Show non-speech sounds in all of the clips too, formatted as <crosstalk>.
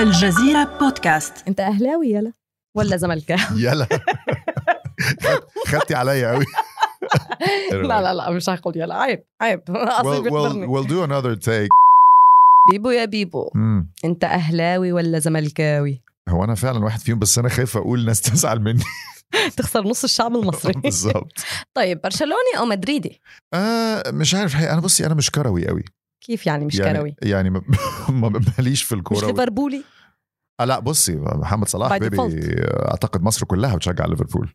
الجزيرة بودكاست. انت أهلاوي يلا. ولا زملكاوي؟ يلا. خدتي عليا قوي لا لا لا مش هقول يلا. عيب عيب. <laughs> we'll, we'll, we'll do another take. بيبو يا بيبو. مم. انت أهلاوي ولا زملكاوي؟ هو أنا فعلا واحد فيهم بس أنا خايف أقول ناس تزعل مني. <laughs> تخسر نص الشعب المصري. <laughs> بالظبط. طيب برشلوني أو مدريدي؟ آه مش عارف. حقيقة أنا بصي أنا مش كروي قوي كيف يعني مش يعني كروي؟ يعني ما- <laughs> ما- ماليش في مش الكوره ليفربولي؟ آه لا بصي محمد صلاح by default. أعتقد مصر كلها بتشجع ليفربول.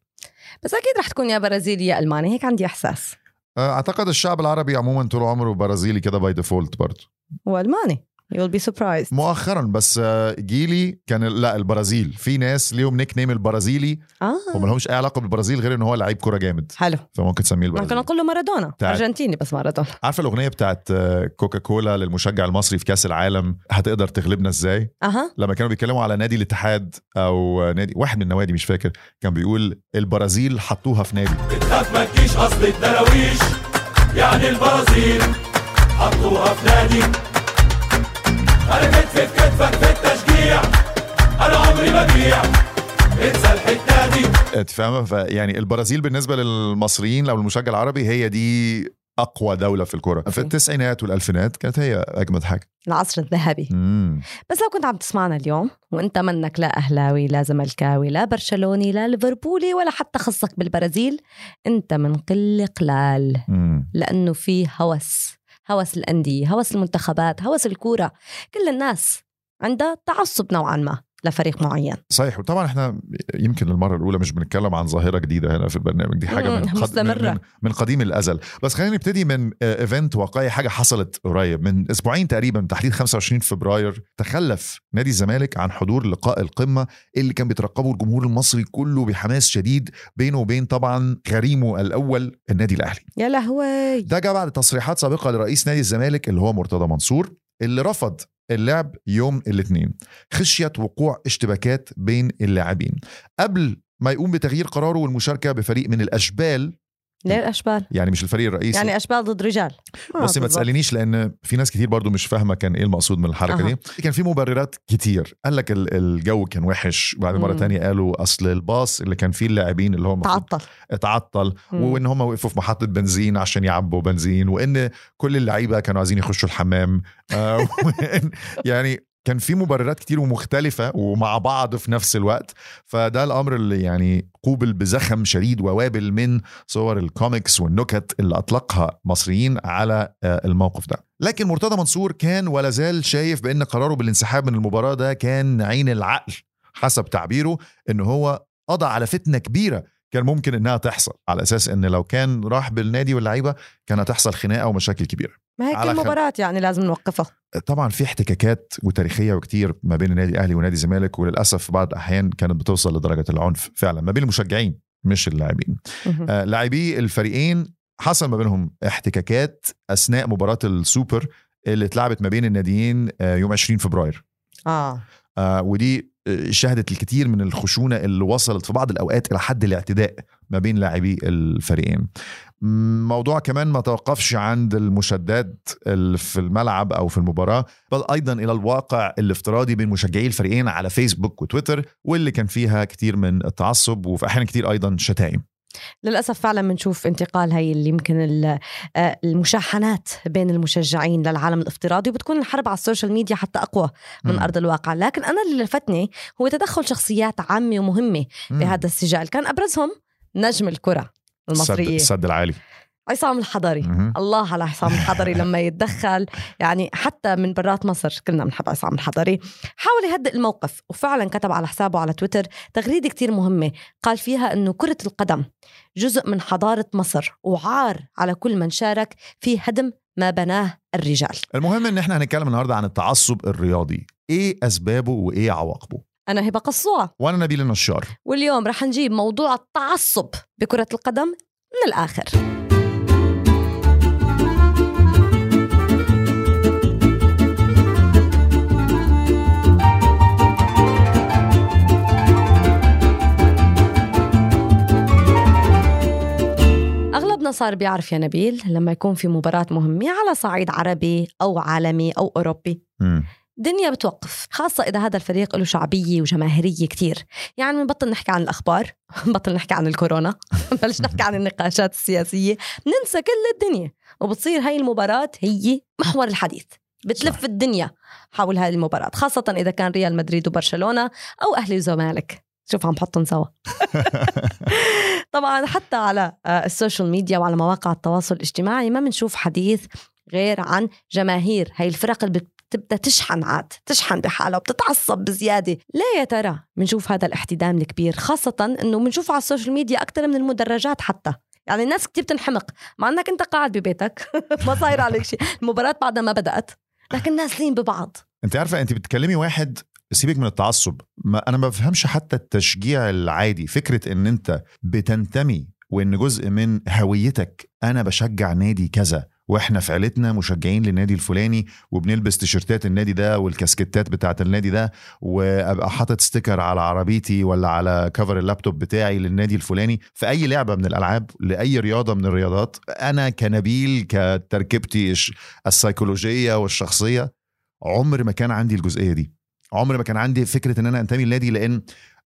بس أكيد رح تكون يا برازيلي يا ألماني هيك عندي إحساس. آه، أعتقد الشعب العربي عموما طول عمره برازيلي كده by default برضه. وألماني. You'll be surprised. مؤخرا بس آه، جيلي كان لا البرازيل. في ناس ليهم nickname البرازيلي آه. وما لهمش أي علاقة بالبرازيل غير إن هو لعيب كورة جامد. حلو. فممكن تسميه ممكن البرازيل أقول له مارادونا. أرجنتيني بس مارادونا. عارفة الأغنية بتاعت آه، كوكا كولا للمشجع المصري في كأس العالم؟ هتقدر تغلبنا إزاي؟ أها. لما كانوا بيتكلموا على نادي الاتحاد أو نادي واحد من النوادي مش فاكر كان بيقول البرازيل حطوها في نادي. بتخاف ما تجيش أصل الدراويش يعني البرازيل حطوها في نادي. أنا كتفي في كتفك في التشجيع. أنا عمري ما بيع انسى الحتة دي. انت فاهمة؟ فيعني البرازيل بالنسبة للمصريين أو المشجع العربي هي دي أقوى دولة في الكوره في التسعينات والألفينات كانت هي أجمد حاجة. العصر الذهبي. مم. بس لو كنت عم تسمعنا اليوم وانت منك لا أهلاوي لا زملكاوي لا برشلوني لا ليفربولي ولا حتى خصك بالبرازيل أنت من قل قلال. مم. لأنه في هوس. هوس الأندية هوس المنتخبات هوس الكورة. كل الناس عندها تعصب نوعا ما. لفريق معين. صحيح. وطبعا إحنا يمكن المره الأولى مش بنتكلم عن ظاهرة جديدة هنا في البرنامج. دي حاجة من, مستمرة. من, من قديم الأزل. بس خلينا نبتدي من إيفنت واقعي حاجة حصلت قريب. من أسبوعين تقريبا تحديد 25 فبراير تخلف نادي الزمالك عن حضور لقاء القمة اللي كان بيترقبه الجمهور المصري كله بحماس شديد بينه وبين طبعا غريمه الأول النادي الأهلي. يا لهوي. ده جاء بعد تصريحات سابقة لرئيس نادي الزمالك اللي هو مرتضى منصور اللي رفض اللعب يوم الاثنين. خشية وقوع اشتباكات بين اللاعبين. قبل ما يقوم بتغيير قراره والمشاركة بفريق من الأشبال ليه الأشبال يعني مش الفريق الرئيسي يعني أشبال ضد رجال آه، بصي ما. تسألنيش لأن في ناس كتير برضو مش فاهمة كان إيه المقصود من الحركة أها. دي كان في مبررات كتير قال لك ال- الجو كان وحش بعد مرة. تانية قالوا أصل الباص اللي كان فيه اللاعبين اللي المفروض تعطل اتعطل مم. وإن هم وقفوا في محطة بنزين عشان يعبوا بنزين وإن كل اللعيبة كانوا عايزين يخشوا الحمام آه، <laughs> يعني كان في مبررات كتير ومختلفة ومع بعض في نفس الوقت. فده الأمر اللي يعني قوبل بزخم شديد ووابل من صور الكوميكس والنكت اللي أطلقها مصريين على آه، الموقف ده. لكن مرتضى منصور كان ولا زال شايف بأن قراره بالانسحاب من المباراة ده كان عين العقل حسب تعبيره إن هو قضى على فتنة كبيرة كان ممكن إنها تحصل على أساس إن لو كان راح بالنادي واللعيبة كان هتحصل خناقة ومشاكل كبيرة. ما هيك على خل- المباراة يعني لازم نوقفها. طبعا في احتكاكات وتاريخية وكتير ما بين النادي الأهلي ونادي الزمالك وللأسف في بعض الأحيان كانت بتوصل لدرجة العنف فعلا ما بين المشجعين مش اللاعبين. آه، لاعبي الفريقين حصل ما بينهم احتكاكات أثناء مباراة السوبر اللي اتلعبت ما بين الناديين آه، يوم 20 فبراير. آه. آه ودي شهدت الكثير من الخشونة اللي وصلت في بعض الأوقات إلى حد الاعتداء ما بين لاعبي الفريقين. موضوع كمان ما توقفش عند المشادات في الملعب أو في المباراة بل أيضا إلى الواقع الافتراضي بين مشجعي الفريقين على فيسبوك وتويتر واللي كان فيها كتير من التعصب وفي أحيان كتير أيضا شتائم. للأسف فعلا بنشوف انتقال هي اللي يمكن آه، المشاحنات بين المشجعين للعالم الافتراضي وبتكون الحرب على ال social media حتى أقوى من مم. أرض الواقع لكن أنا اللي لفتني هو تدخل شخصيات عامة ومهمة. بهذا السجال كان أبرزهم نجم الكرة المصرية السد العالي. عصام الحضري. الله على عصام الحضري <laughs> لما يتدخل يعني حتى من برات مصر كلنا بنحب عصام الحضري حاول يهدئ الموقف وفعلا كتب على حسابه على تويتر تغريدة كتير مهمة قال فيها أنه كرة القدم جزء من حضارة مصر وعار على كل من شارك في هدم ما بناه الرجال المهم إن إحنا هنتكلم النهارده عن التعصب الرياضي. إيه أسبابه وإيه عواقبه؟ أنا هبة قصوع وأنا نبيل النشار. واليوم رح نجيب موضوع التعصب بكرة القدم من الآخر صار بيعرف يا نبيل لما يكون في مباراة مهمة على صعيد عربي أو عالمي أو أوروبي. الدنيا بتوقف خاصة إذا هذا الفريق له شعبية وجماهيرية كتير. يعني بنبطل نحكي عن الأخبار <laughs> بنبطل نحكي عن الكورونا <laughs> بنبلش نحكي عن النقاشات السياسية ننسى كل الدنيا. وبتصير هاي المباراة هي محور الحديث. بتلف. الدنيا حول هذه المباراة خاصة إذا كان ريال مدريد وبرشلونة أو أهلي وزمالك. شوف عم بحطهم سوا. <laughs> طبعا حتى على آه، ال social media وعلى مواقع التواصل الاجتماعي ما بنشوف حديث غير عن جماهير. هاي الفرق اللي بتبدأ تشحن عاد تشحن بحالها وبتتعصب بزيادة. ليه يا ترى بنشوف هذا الاحتدام الكبير خاصة إنه بنشوفه على ال social media أكثر من المدرجات حتى. يعني الناس كتير بتنحمق. مع إنك أنت قاعد ببيتك <laughs> ما صاير عليك شيء. المباراة بعدها ما بدأت لكن نازلين ببعض. أنت عارفة أنت بتكلمي واحد سيبك من التعصب. ما أنا ما بفهمش حتى التشجيع العادي. فكرة إن أنت بتنتمي وإن جزء من هويتك أنا بشجع نادي كذا وإحنا في عيلتنا مشجعين للنادي الفلاني وبنلبس تيشيرتات النادي ده والكاسكتات بتاعت النادي ده وأبقى حاطط sticker على عربيتي ولا على cover اللابتوب بتاعي للنادي الفلاني في أي لعبة من الألعاب لأي رياضة من الرياضات أنا كنبيل كتركيبتي السيكولوجية والشخصية عمر ما كان عندي الجزئية دي. عمر ما كان عندي فكرة إن أنا أنتمي للنادي لأن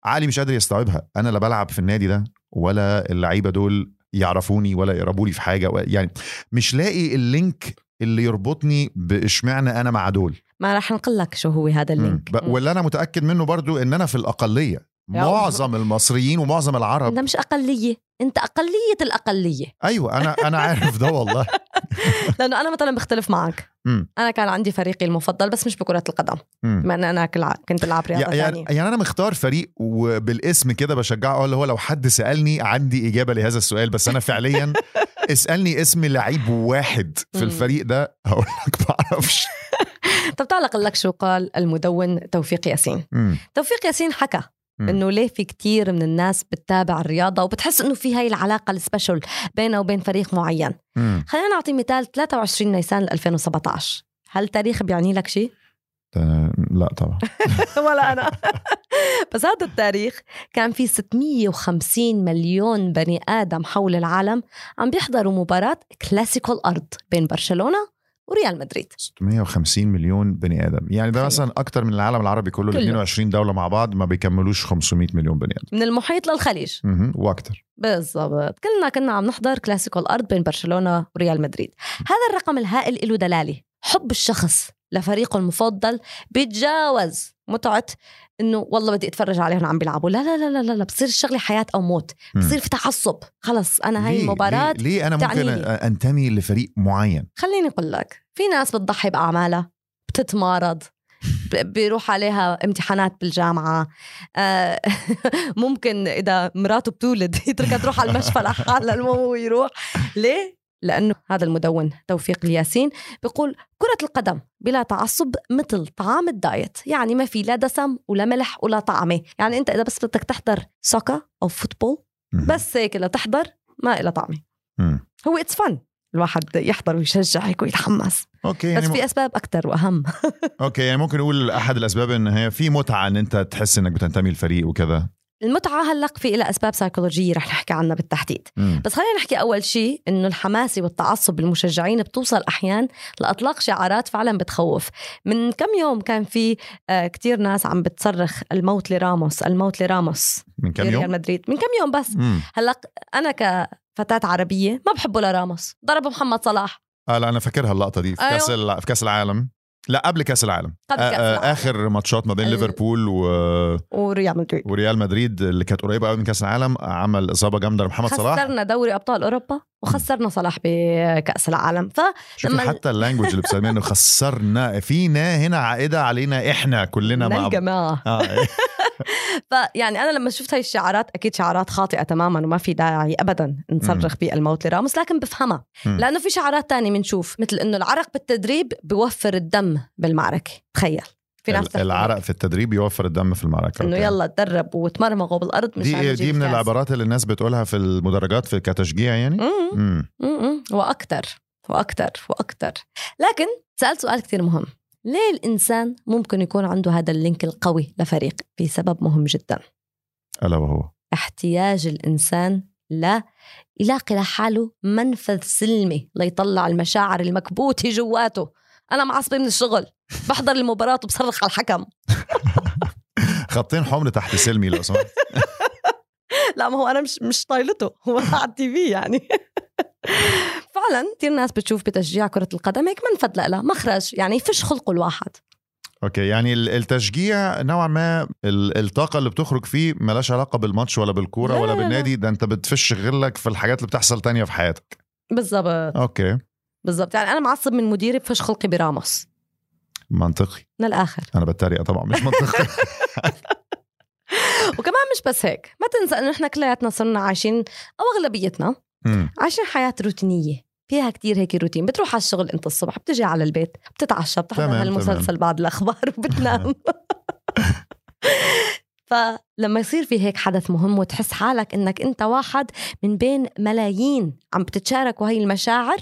عقلي مش قادر يستوعبها. أنا لا بلعب في النادي ده ولا اللعيبة دول يعرفوني ولا يقربوا لي في حاجة يعني مش لاقي ال link اللي يربطني بإشمعنى أنا مع دول. ما رح نقول لك شو هو هذا ال link. واللي أنا متأكد منه برضو إن أنا في الأقلية. معظم المصريين ومعظم العرب أنت مش أقلية أنت أقلية الأقلية أيوه أنا أنا عارف ده والله <laughs> لأنه أنا مثلا بختلف معك مم. أنا كان عندي فريقي المفضل بس مش بكرة القدم. بما إن أنا كنت ألعب رياضة يعني, ثانية يعني أنا مختار فريق وبالاسم كده بشجعه اللي هو لو حد سألني عندي إجابة لهذا السؤال بس أنا فعليا <laughs> اسألني اسم لعيب واحد في. الفريق ده هقول لك ما أعرفش <laughs> طب تعال أقول لك شو قال المدون توفيق ياسين. توفيق ياسين حكى. إنه ليه في كتير من الناس بتتابع الرياضة وبتحس إنه في هاي العلاقة السبيشل بينه وبين فريق معين. مم. خلينا نعطي مثال 23 نيسان 2017 هل تاريخ بيعني لك شيء؟ لا طبعا. <laughs> ولا أنا. <laughs> بس هذا التاريخ كان في 650 مليون بني آدم حول العالم عم بيحضروا مباراة كلاسيكو الأرض بين برشلونة وريال مدريد. 650 مليون بني آدم. يعني ده. مثلا أكتر من العالم العربي كله كله. 22 دولة مع بعض ما بيكملوش 500 مليون بني آدم. من المحيط للخليج. وأكتر. بالضبط. كلنا كنا عم نحضر كلاسيكو الأرض بين برشلونة وريال مدريد. هذا الرقم الهائل له دلالة. حب الشخص لفريقه المفضل بيتجاوز متعة إنه والله بدي أتفرج عليهم عم بيلعبوا لا لا لا لا لا. بصير الشغلة حياة أو موت. بصير في تعصب خلص أنا هاي؟ المباراة ليه, ليه أنا ممكن لي. أنتمي لفريق معين خليني أقول لك في ناس بتضحي بأعمالها بتتمارض بيروح عليها امتحانات بالجامعة آه، <laughs> ممكن إذا مراته بتولد <laughs> يتركها تروح على المشفى لحالها المهم هو يروح ليه؟ لأنه هذا المدون توفيق الياسين بيقول كرة القدم بلا تعصب مثل طعام ال diet يعني ما في لا دسم ولا ملح ولا طعمة. يعني أنت إذا بس بدك تحضر soccer أو football. بس هيك لتحضر ما إلها طعمة. هو it's fun الواحد يحضر ويشجع هيك ويتحمس. okay بس يعني في أسباب أكثر وأهم. okay يعني ممكن نقول أحد الأسباب إن هي في متعة إن أنت تحس إنك بتنتمي لفريق وكذا. المتعة هلق في لها أسباب سيكولوجيه رح نحكي عنها بالتحديد. مم. بس خلينا نحكي أول شيء إنه الحماسه والتعصب بالمشجعين بتوصل أحيان لإطلاق شعارات فعلا بتخوف. من كم يوم كان في آه كتير ناس عم بتصرخ الموت لراموس الموت لراموس. من كم ريال يوم؟ مدريد. من كم يوم بس. مم. هلا أنا كفتاة عربية ما بحبه لراموس. ضرب محمد صلاح. آه لا أنا فاكرها اللقطة دي. في أيوة. كأس في كأس العالم. لا قبل كأس العالم. قبل آه، كأس آه، العالم. آخر ماتشات ما بين ال- ليفربول و... وريال مدريد. وريال مدريد اللي كانت قريبة قوي من كأس العالم عمل إصابة جامدة لمحمد صلاح. خسرنا دوري أبطال أوروبا وخسرنا صلاح بكأس العالم. ف شوفي لما- حتى اللانجوج اللي بتسميها إنه خسرنا. فينا هنا عائدة علينا إحنا كلنا مع الجماعة. <laughs> إيه. فيعني أنا لما شفت هاي الشعارات أكيد شعارات خاطئة تماما وما في داعي ابدا نصرخ بالموت لراموس لكن بفهمها. لأنه في شعارات تانية بنشوف مثل إنه العرق بالتدريب بيوفر الدم. بالمعركة تخيل في ناس العرق. في التدريب يوفر الدم في المعركة إنه. يلا تدرب وتمرمغوا بالأرض مشان دي دي من. العبارات اللي الناس بتقولها في المدرجات في كتشجيع يعني مم. امم مم. وأكثر وأكثر وأكثر لكن سألت سؤال كثير مهم ليه الإنسان ممكن يكون عنده هذا اللينك القوي لفريق في سبب مهم جدا ألا وهو احتياج الإنسان لا يلاقي لحاله منفذ سلمي ليطلع المشاعر المكبوتة جواته أنا معصبه من الشغل. بحضر المباراة وبصرخ على الحكم. <laughs> خطين حمر تحت سلمي لو سمحت. <laughs> لا ما هو أنا مش مش طايلته. هو <laughs> على التي في يعني. فعلا كثير ناس بتشوف بتشجيع كرة القدم هيك منفذ لها. مخرج يعني يفش خلقه الواحد. أوكي يعني ال- التشجيع نوعا ما ال- الطاقة اللي بتخرج فيه ملاش علاقة بالماتش ولا بالكورة لا، ولا لا، لا. بالنادي. ده أنت بتفش غلك في الحاجات اللي بتحصل تانية في حياتك. بالضبط. أوكي. بالضبط. يعني أنا معصب من مديري بفش خلقي براموس. منطقي. من الآخر. أنا بتريق طبعا مش منطقي. <laughs> وكمان مش بس هيك. ما تنسى إنه إحنا كلياتنا صرنا عايشين أو أغلبيتنا. عايشين حياة روتينية. فيها كتير هيك روتين. بتروح على الشغل أنت الصبح بتجي على البيت بتتعشى بتحضر هالمسلسل بعد الأخبار وبتنام. <laughs> فلما يصير في هيك حدث مهم وتحس حالك إنك أنت واحد من بين ملايين عم بتتشاركوا هاي المشاعر.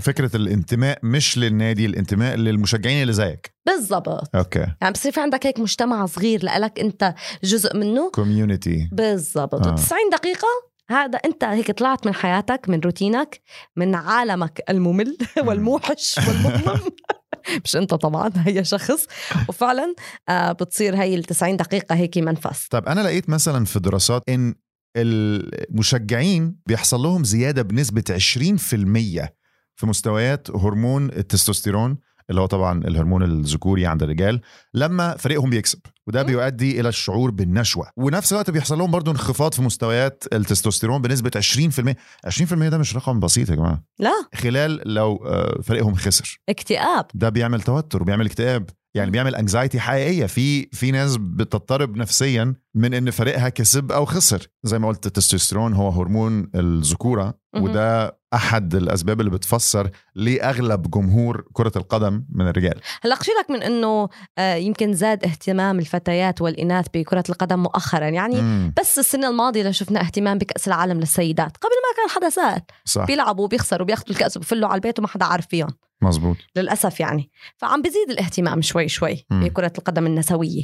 فكرة الانتماء مش للنادي الانتماء للمشجعين اللي زيك. بالضبط. أوكي. يعني بصير في عندك هيك مجتمع صغير لك أنت جزء منه. community بالضبط. آه. آه. 90 دقيقة هذا أنت هيك طلعت من حياتك من روتينك من عالمك الممل والموحش والمظلم. <laughs> مش أنت طبعا هي شخص. وفعلا آه بتصير هي ال 90 دقيقة هيك منفس طب أنا لقيت مثلا في دراسات إن المشجعين بيحصل لهم زيادة بنسبة 20% في مستويات هرمون التستوستيرون اللي هو طبعا الهرمون الذكوري عند الرجال لما فريقهم بيكسب. وده. بيؤدي إلى الشعور بالنشوة. ونفس الوقت بيحصل لهم برضو انخفاض في مستويات التستوستيرون بنسبة 20% 20% ده مش رقم بسيط يا جماعة. لا. خلال لو آه، فريقهم خسر. اكتئاب. ده بيعمل توتر وبيعمل اكتئاب. يعني. بيعمل انكزايتي حقيقية في في ناس بتضطرب نفسيا من إن فريقها كسب أو خسر زي ما قلت التستوستيرون هو هرمون الذكورة. وده أحد الأسباب اللي بتفسر ليه اغلب جمهور كرة القدم من الرجال. هلا لك من إنه آه يمكن زاد اهتمام الفتيات والإناث بكرة القدم مؤخرا. يعني مم. بس السنة الماضية لو شفنا اهتمام بكأس العالم للسيدات. قبل ما كان حدا سأل صح. بيلعبوا وبيخسروا بياخذوا الكأس وبفلوا على البيت وما حدا عارف فيهم. مزبوط. للأسف يعني. فعم بزيد الاهتمام شوي شوي مم. بكرة القدم النسوية.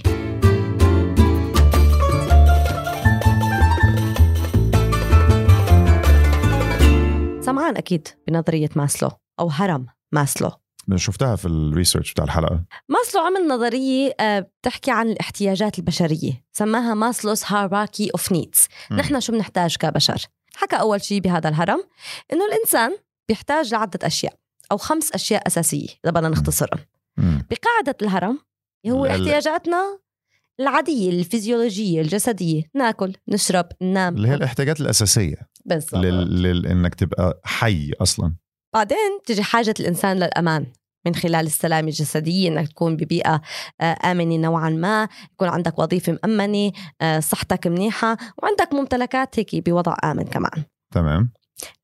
سمعان أكيد بنظرية ماسلو أو هرم ماسلو. شفتها في ال research بتاع الحلقة. ماسلو عمل نظرية آه، بتحكي عن الاحتياجات البشرية سماها Maslow's hierarchy of needs. نحن شو بنحتاج كبشر؟ حكى أول شيء بهذا الهرم إنه الإنسان بيحتاج لعدة أشياء أو خمس أشياء أساسية إذا بدنا نختصرهم. مم. بقاعدة الهرم هو احتياجاتنا العادية الفيزيولوجية الجسدية ناكل نشرب ننام. اللي هي الاحتياجات الأساسية. بالضبط. لل... لل... إنك تبقى حي أصلا. بعدين تجي حاجة الإنسان للأمان. من خلال السلامة الجسدية إنك تكون ببيئة آه، آمنة نوعا ما يكون عندك وظيفة مأمنة آه، صحتك منيحة وعندك ممتلكات هيك بوضع آمن كمان. تمام.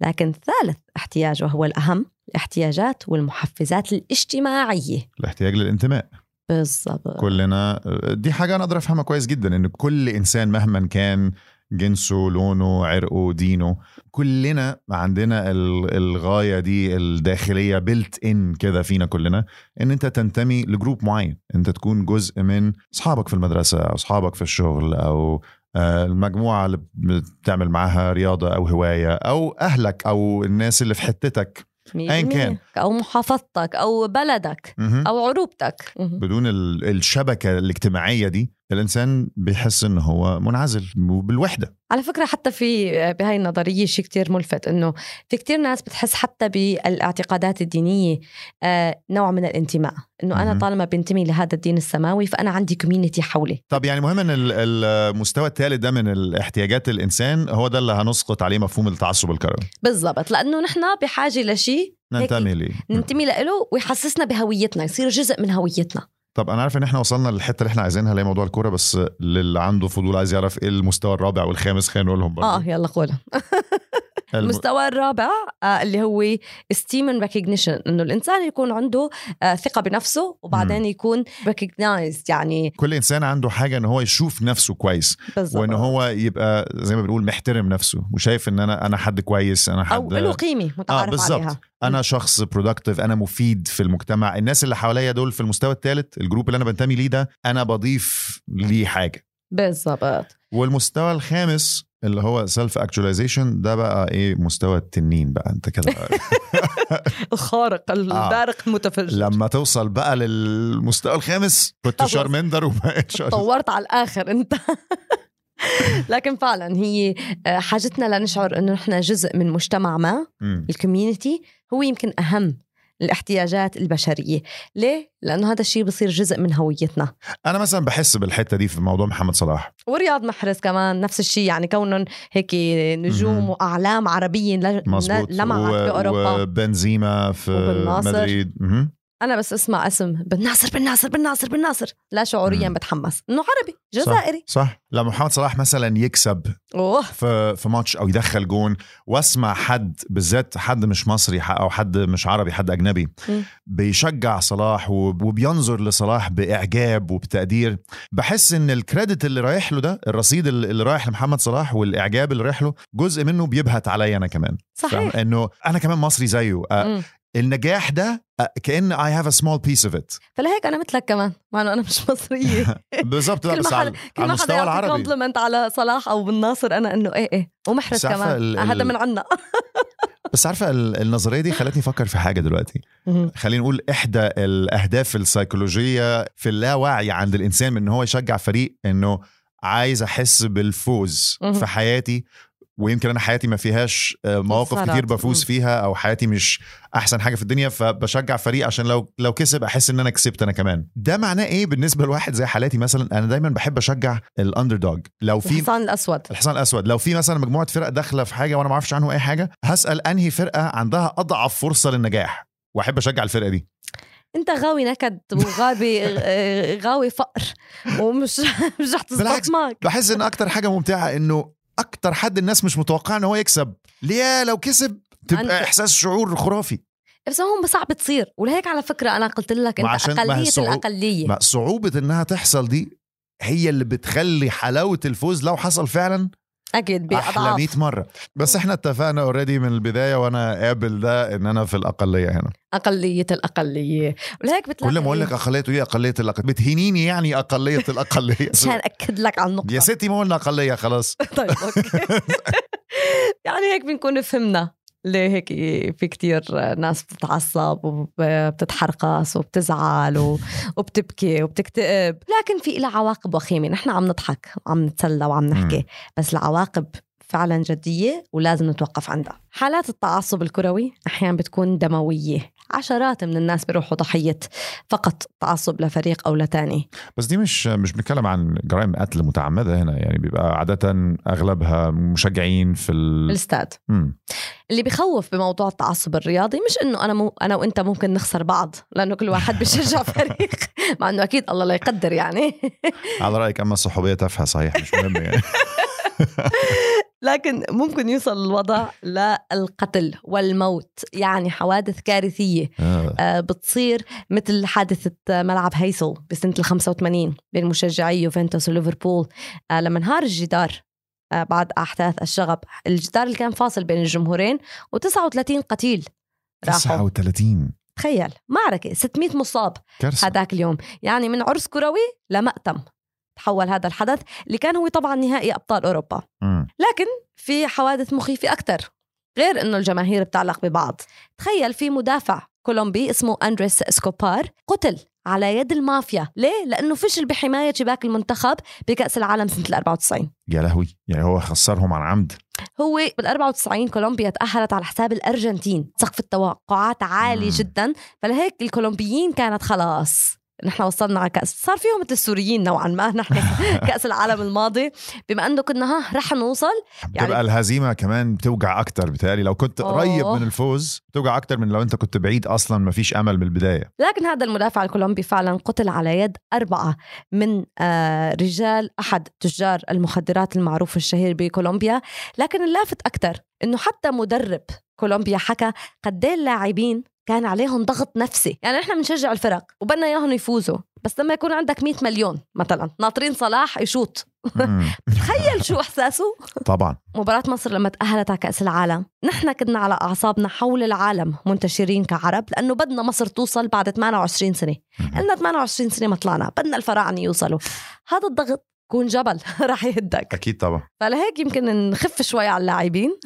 لكن ثالث احتياج وهو الأهم الاحتياجات والمحفزات الاجتماعية. الاحتياج للانتماء. بالضبط. كلنا دي حاجة أنا أقدر أفهمها كويس جدا إن كل إنسان مهما كان جنسه لونه عرقه دينه كلنا عندنا ال- الغاية دي الداخلية بلت إن كده فينا كلنا إن أنت تنتمي لجروب معين أنت تكون جزء من أصحابك في المدرسة أو أصحابك في الشغل أو آه، المجموعة اللي بتعمل معاها رياضة أو هواية أو أهلك أو الناس اللي في حتتك أيا كان. أو محافظتك أو بلدك مهم. أو عروبتك مهم. بدون ال- الشبكة الاجتماعية دي الإنسان بيحس إن هو منعزل وبالوحدة على فكرة حتى في بهاي النظرية شيء كتير ملفت إنه في كتير ناس بتحس حتى بالاعتقادات الدينية آه، نوع من الانتماء. أنا مهم. طالما بنتمي لهذا الدين السماوي فأنا عندي كوميونتي حولي. طب يعني مهم إن ال- المستوى الثالث ده من الاحتياجات الإنسان هو ده اللي هنسقط عليه مفهوم التعصب الكروي. بالضبط. لأنه نحن بحاجة لشيء ننتمي ليه. ننتمي له ويحسسنا بهويتنا يصير جزء من هويتنا. طب أنا عارف إن إحنا وصلنا للحتة اللي إحنا عايزينها اللي هي موضوع الكورة بس للي عنده فضول عايز يعرف إيه المستوى الرابع والخامس خلينا نقولهم برضه. آه يلا قول الم- <laughs> المستوى الرابع آه، اللي هو esteem and recognition إنه الإنسان يكون عنده آه، ثقة بنفسه وبعدين يكون recognized يعني كل إنسان عنده حاجة إن هو يشوف نفسه كويس وإن هو يبقى زي ما بنقول محترم نفسه وشايف إن أنا أنا حد كويس أنا حد أو له قيمه متعارف بالظبط. عليها. أنا شخص productive أنا مفيد في المجتمع. الناس اللي حواليا دول في المستوى الثالث ال group اللي أنا بنتمي ليه ده أنا بضيف ليه حاجة. بالضبط والمستوى الخامس اللي هو self actualization ده بقى إيه مستوى التنين بقى أنت كده <laughs> الخارق البارق المتفجر لما توصل بقى للمستوى الخامس كنت. شارمندر وبقيت. <laughs> طورت على الآخر أنت <laughs> لكن فعلا هي آه، حاجتنا لنشعر إنه نحن جزء من مجتمع ما. الكوميونتي هو يمكن أهم الاحتياجات البشرية. ليه؟ لأنه هذا الشيء بصير جزء من هويتنا. أنا مثلا بحس بالحتة دي في موضوع محمد صلاح. ورياض محرز كمان نفس الشيء يعني كونهم هيك نجوم. وأعلام عربيين ل- مظبوط. لمعت باوروبا وبنزيما في. مدريد. أنا بس أسمع اسم بن ناصر بن ناصر بن ناصر بن ناصر لا شعوريا مم. بتحمس. إنه عربي جزائري. صح. لما محمد صلاح مثلا يكسب أوه. في في ماتش أو يدخل جون واسمع حد بالذات حد مش مصري أو حد مش عربي حد أجنبي مم. بيشجع صلاح وب- وبينظر لصلاح بإعجاب وبتقدير. بحس إن الكريدت اللي رايح له ده الرصيد اللي رايح لمحمد صلاح والإعجاب اللي رايح له جزء منه بيبهت عليا أنا كمان؟ صحيح. إنه أنا كمان مصري زيه. النجاح ده كأن I have a small piece of it. فلهيك أنا مثلك كمان مع إنه أنا مش مصرية. <laughs> بالظبط لا، بس على, المستوى العربي. كومبلمنت على صلاح أو بالناصر أنا إنه إيه إيه ومحرز كمان. هذا من عنا. <laughs> بس عارفة ال- النظرية دي خلتني أفكر في حاجة دلوقتي. خلينا نقول إحدى الأهداف السيكولوجية في اللاوعي عند الإنسان من إن هو يشجع فريق إنه عايز أحس بالفوز. في حياتي ويمكن أنا حياتي ما فيهاش آه، مواقف. كتير بفوز. فيها أو حياتي مش أحسن حاجة في الدنيا فبشجع فريق عشان لو لو كسب أحس إن أنا كسبت أنا كمان. ده معناه إيه بالنسبة لواحد زي حالاتي مثلا؟ أنا دايما بحب أشجع الاندر دوج لو في الحصان الأسود. الحصان الأسود. لو في مثلا مجموعة فرق داخلة في حاجة وأنا ما أعرفش عنه أي حاجة هسأل أنهي فرقة عندها أضعف فرصة للنجاح؟ وأحب أشجع الفرقة دي. أنت غاوي نكد وغاوي <laughs> آه، غاوي فقر ومش مش رح تزبط. معك بحس إن أكتر حاجة ممتعة إنه أكتر حد الناس مش متوقعة إن هو يكسب. ليه؟ لو كسب تبقى إحساس شعور خرافي. بس هون صعب تصير. ولهيك على فكرة أنا قلت لك أنت عشان- أقلية الصعوب- الأقلية. ما صعوبة إنها تحصل دي هي اللي بتخلي حلاوة الفوز لو حصل فعلا أكيد أحلى 100 باضعاف مرة. بس إحنا اتفقنا اوريدي من البداية وأنا قابل ده إن أنا في الأقلية هنا. أقلية الأقلية. ولهيك بتلاقي كل ما أقول لك أقلية تقولي أقلية الأقلية. بتهينيني يعني أقلية الأقلية. <laughs> عشان اكد لك على النقطة. يا ستي ما قلنا أقلية خلاص. <laughs> طيب أوكي. <laughs> يعني هيك بنكون فهمنا. ليه هيك في كتير ناس بتتعصب وبتتحرقص وبتزعل و- <laughs> وبتبكي وبتكتئب. لكن في لها عواقب وخيمة. نحن عم نضحك وعم نتسلى وعم نحكي. بس العواقب فعلا جدية ولازم نتوقف عندها. حالات التعصب الكروي أحيانا بتكون دموية. عشرات من الناس بيروحوا ضحية فقط تعصب لفريق أو لتاني. بس دي مش مش بنتكلم عن جرائم قتل متعمدة هنا يعني بيبقى عادة أغلبها مشجعين في ال... الإستاد. مم. اللي بخوف بموضوع التعصب الرياضي مش إنه أنا مو أنا وإنت ممكن نخسر بعض لأنه كل واحد بيشجع <laughs> فريق مع إنه أكيد الله لا يقدر يعني. على رأيك أما الصحوبية تافهة صحيح مش مهم يعني. <laughs> <laughs> لكن ممكن يوصل الوضع للقتل والموت يعني حوادث كارثية. آه. آه، بتصير مثل حادثة ملعب هيسل بسنة ال 85 بين مشجعي يوفنتوس وليفربول. آه، لما انهار الجدار آه، بعد أحداث الشغب الجدار اللي كان فاصل بين الجمهورين و39 قتيل راحوا. 39 تخيل معركة 600 مصاب كارثة. هذاك اليوم. يعني من عرس كروي لمأتم. تحول هذا الحدث اللي كان هو طبعا نهائي أبطال أوروبا. مم. لكن في حوادث مخيفة أكثر غير إنه الجماهير بتعلق ببعض. تخيل في مدافع كولومبي اسمه أندريس اسكوبار قتل على يد المافيا. ليه؟ لأنه فشل بحماية شباك المنتخب بكأس العالم سنة ال 94 يا لهوي يعني هو خسرهم عن عمد هو بال 94 كولومبيا تأهلت على حساب الأرجنتين. سقف التوقعات عالي مم. جدا. فلهيك الكولومبيين كانت خلاص. نحن وصلنا على كأس. صار فيهم مثل السوريين نوعا ما. <laughs> نحن كأس العالم الماضي. بما أنه كنا ها رح نوصل بتبقى يعني- الهزيمة كمان بتوجع أكتر بتهيألي. لو كنت. قريب من الفوز بتوجع أكتر من لو أنت كنت بعيد أصلا ما فيش أمل من البدايه لكن هذا المدافع الكولومبي فعلا قتل على يد أربعة من آه، رجال أحد تجار المخدرات المعروف الشهير بكولومبيا. لكن اللافت أكثر أنه حتى مدرب كولومبيا حكى قد إيه اللاعبين كان عليهم ضغط نفسي. يعني نحن بنشجع الفرق وبدنا إياهم يفوزوا. بس لما يكون عندك 100 مليون مثلا ناطرين صلاح يشوط. <laughs> تخيل شو إحساسه. طبعا. مباراة مصر لما تأهلت على كأس العالم نحن كنا على أعصابنا حول العالم منتشرين كعرب لأنه بدنا مصر توصل بعد 28 سنة. قلنا 28 سنة ما طلعنا بدنا الفراعنة يوصلوا. هذا الضغط كون جبل <laughs> رح يهدك. أكيد طبعا. فلهيك يمكن نخف شوي على اللاعبين.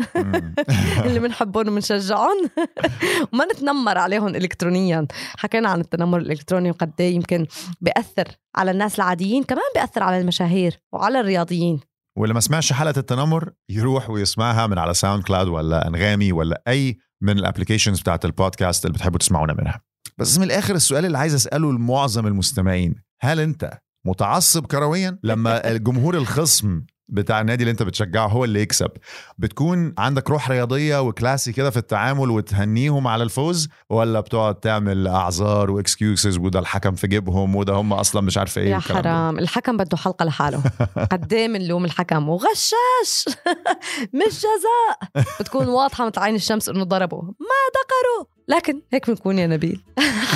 <laughs> اللي بنحبهم وبنشجعهم. <laughs> وما نتنمر عليهم الكترونيا. حكينا عن التنمر الإلكتروني وقد إيه يمكن بيأثر على الناس العاديين كمان بيأثر على المشاهير وعلى الرياضيين. واللي ما سمعش حلقة التنمر يروح ويسمعها من على ساوند كلاود ولا أنغامي ولا أي من ال applications بتاعت البودكاست اللي بتحبوا تسمعونا منها. بس من الآخر السؤال اللي عايز أسأله لمعظم المستمعين. هل أنت متعصب كرويا. لما <laughs> الجمهور الخصم بتاع النادي اللي انت بتشجعه هو اللي يكسب. بتكون عندك روح رياضية وكلاسي كده في التعامل وتهنيهم على الفوز ولا بتقعد تعمل أعذار واكسكيوزز وده الحكم في جيبهم وده هم أصلا مش عارفه إيه يا؟ حرام. الحكم بده حلقة لحاله. <laughs> قد إيه بنلوم الحكم؟ وغشاش! <laughs> مش جزاء! بتكون واضحة مثل عين الشمس إنه ضربوا ما دقروا! لكن هيك بنكون يا نبيل.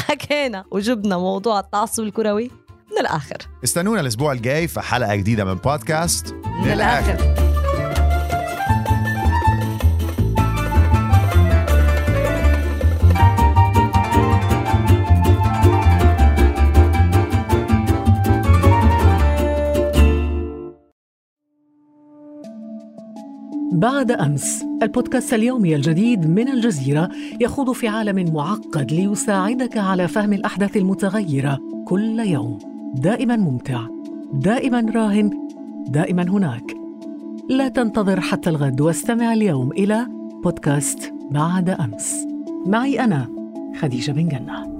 حكينا وجبنا موضوع التعصب الكروي. من الآخر. استنونا الأسبوع الجاي في حلقة جديدة من بودكاست من الآخر. بعد أمس البودكاست اليومي الجديد من الجزيرة يخوض في عالم معقد ليساعدك على فهم الأحداث المتغيرة كل يوم. دائما ممتع دائما راهن دائما هناك. لا تنتظر حتى الغد واستمع اليوم إلى بودكاست بعد أمس. معي أنا خديجة بن جنة.